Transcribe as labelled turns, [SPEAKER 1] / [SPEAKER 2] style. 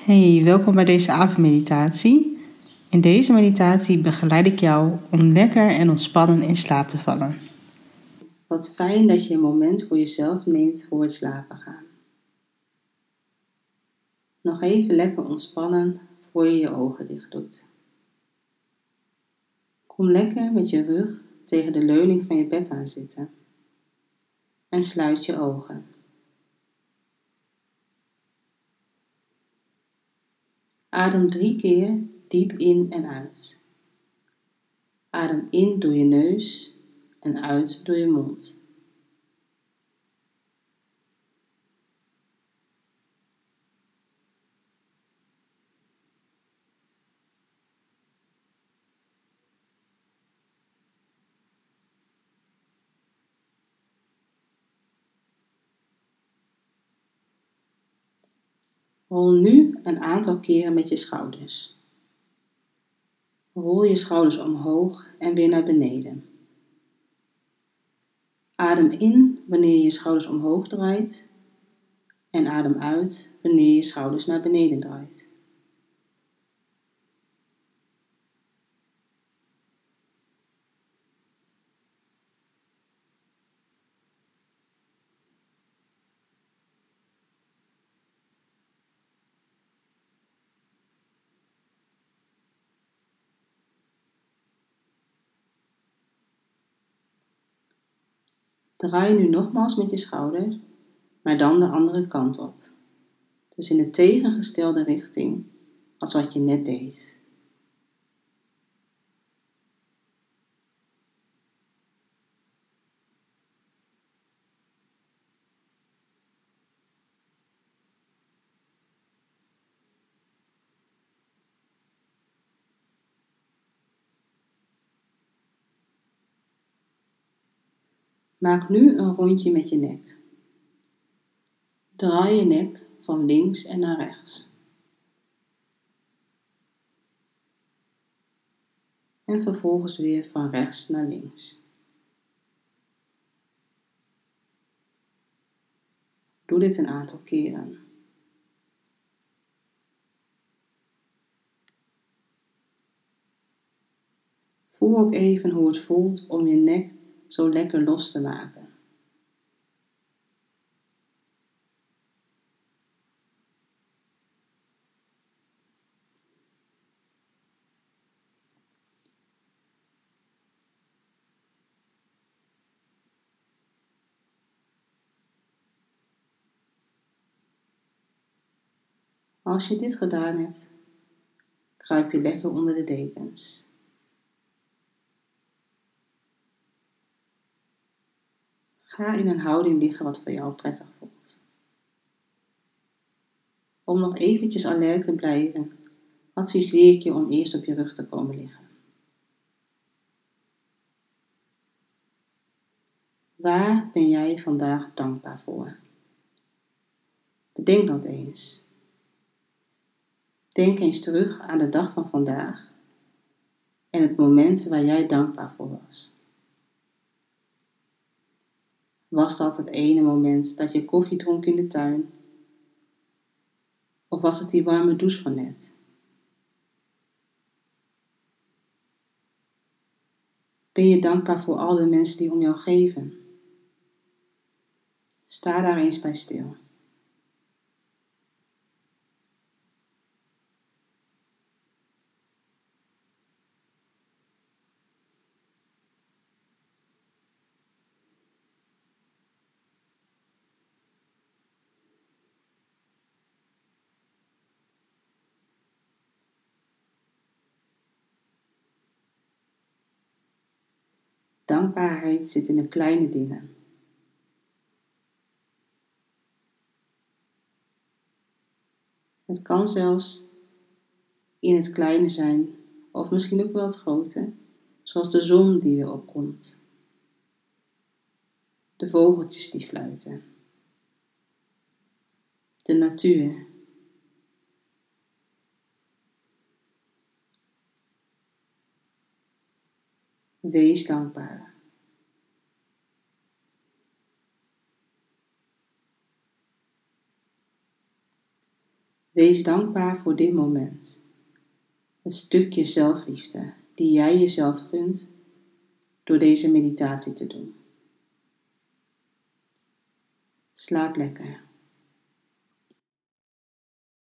[SPEAKER 1] Hey, welkom bij deze avondmeditatie. In deze meditatie begeleid ik jou om lekker en ontspannen in slaap te vallen.
[SPEAKER 2] Wat fijn dat je een moment voor jezelf neemt voor het slapen gaan. Nog even lekker ontspannen voor je je ogen dicht doet. Kom lekker met je rug tegen de leuning van je bed aan zitten en sluit je ogen. Adem drie keer diep in en uit. Adem in door je neus en uit door je mond. Rol nu een aantal keren met je schouders. Rol je schouders omhoog en weer naar beneden. Adem in wanneer je schouders omhoog draait en adem uit wanneer je schouders naar beneden draait. Draai nu nogmaals met je schouder, maar dan de andere kant op. Dus in de tegengestelde richting als wat je net deed. Maak nu een rondje met je nek. Draai je nek van links en naar rechts. En vervolgens weer van rechts naar links. Doe dit een aantal keren. Voel ook even hoe het voelt om je nek zo lekker los te maken. Als je dit gedaan hebt, kruip je lekker onder de dekens. Ga in een houding liggen wat voor jou prettig voelt. Om nog eventjes alert te blijven, adviseer ik je om eerst op je rug te komen liggen. Waar ben jij vandaag dankbaar voor? Bedenk dat eens. Denk eens terug aan de dag van vandaag en het moment waar jij dankbaar voor was. Was dat het ene moment dat je koffie dronk in de tuin? Of was het die warme douche van net? Ben je dankbaar voor al de mensen die om jou geven? Sta daar eens bij stil. Dankbaarheid zit in de kleine dingen. Het kan zelfs in het kleine zijn, of misschien ook wel het grote, zoals de zon die weer opkomt, de vogeltjes die fluiten, de natuur. Wees dankbaar. Wees dankbaar voor dit moment. Het stukje zelfliefde die jij jezelf gunt door deze meditatie te doen. Slaap lekker.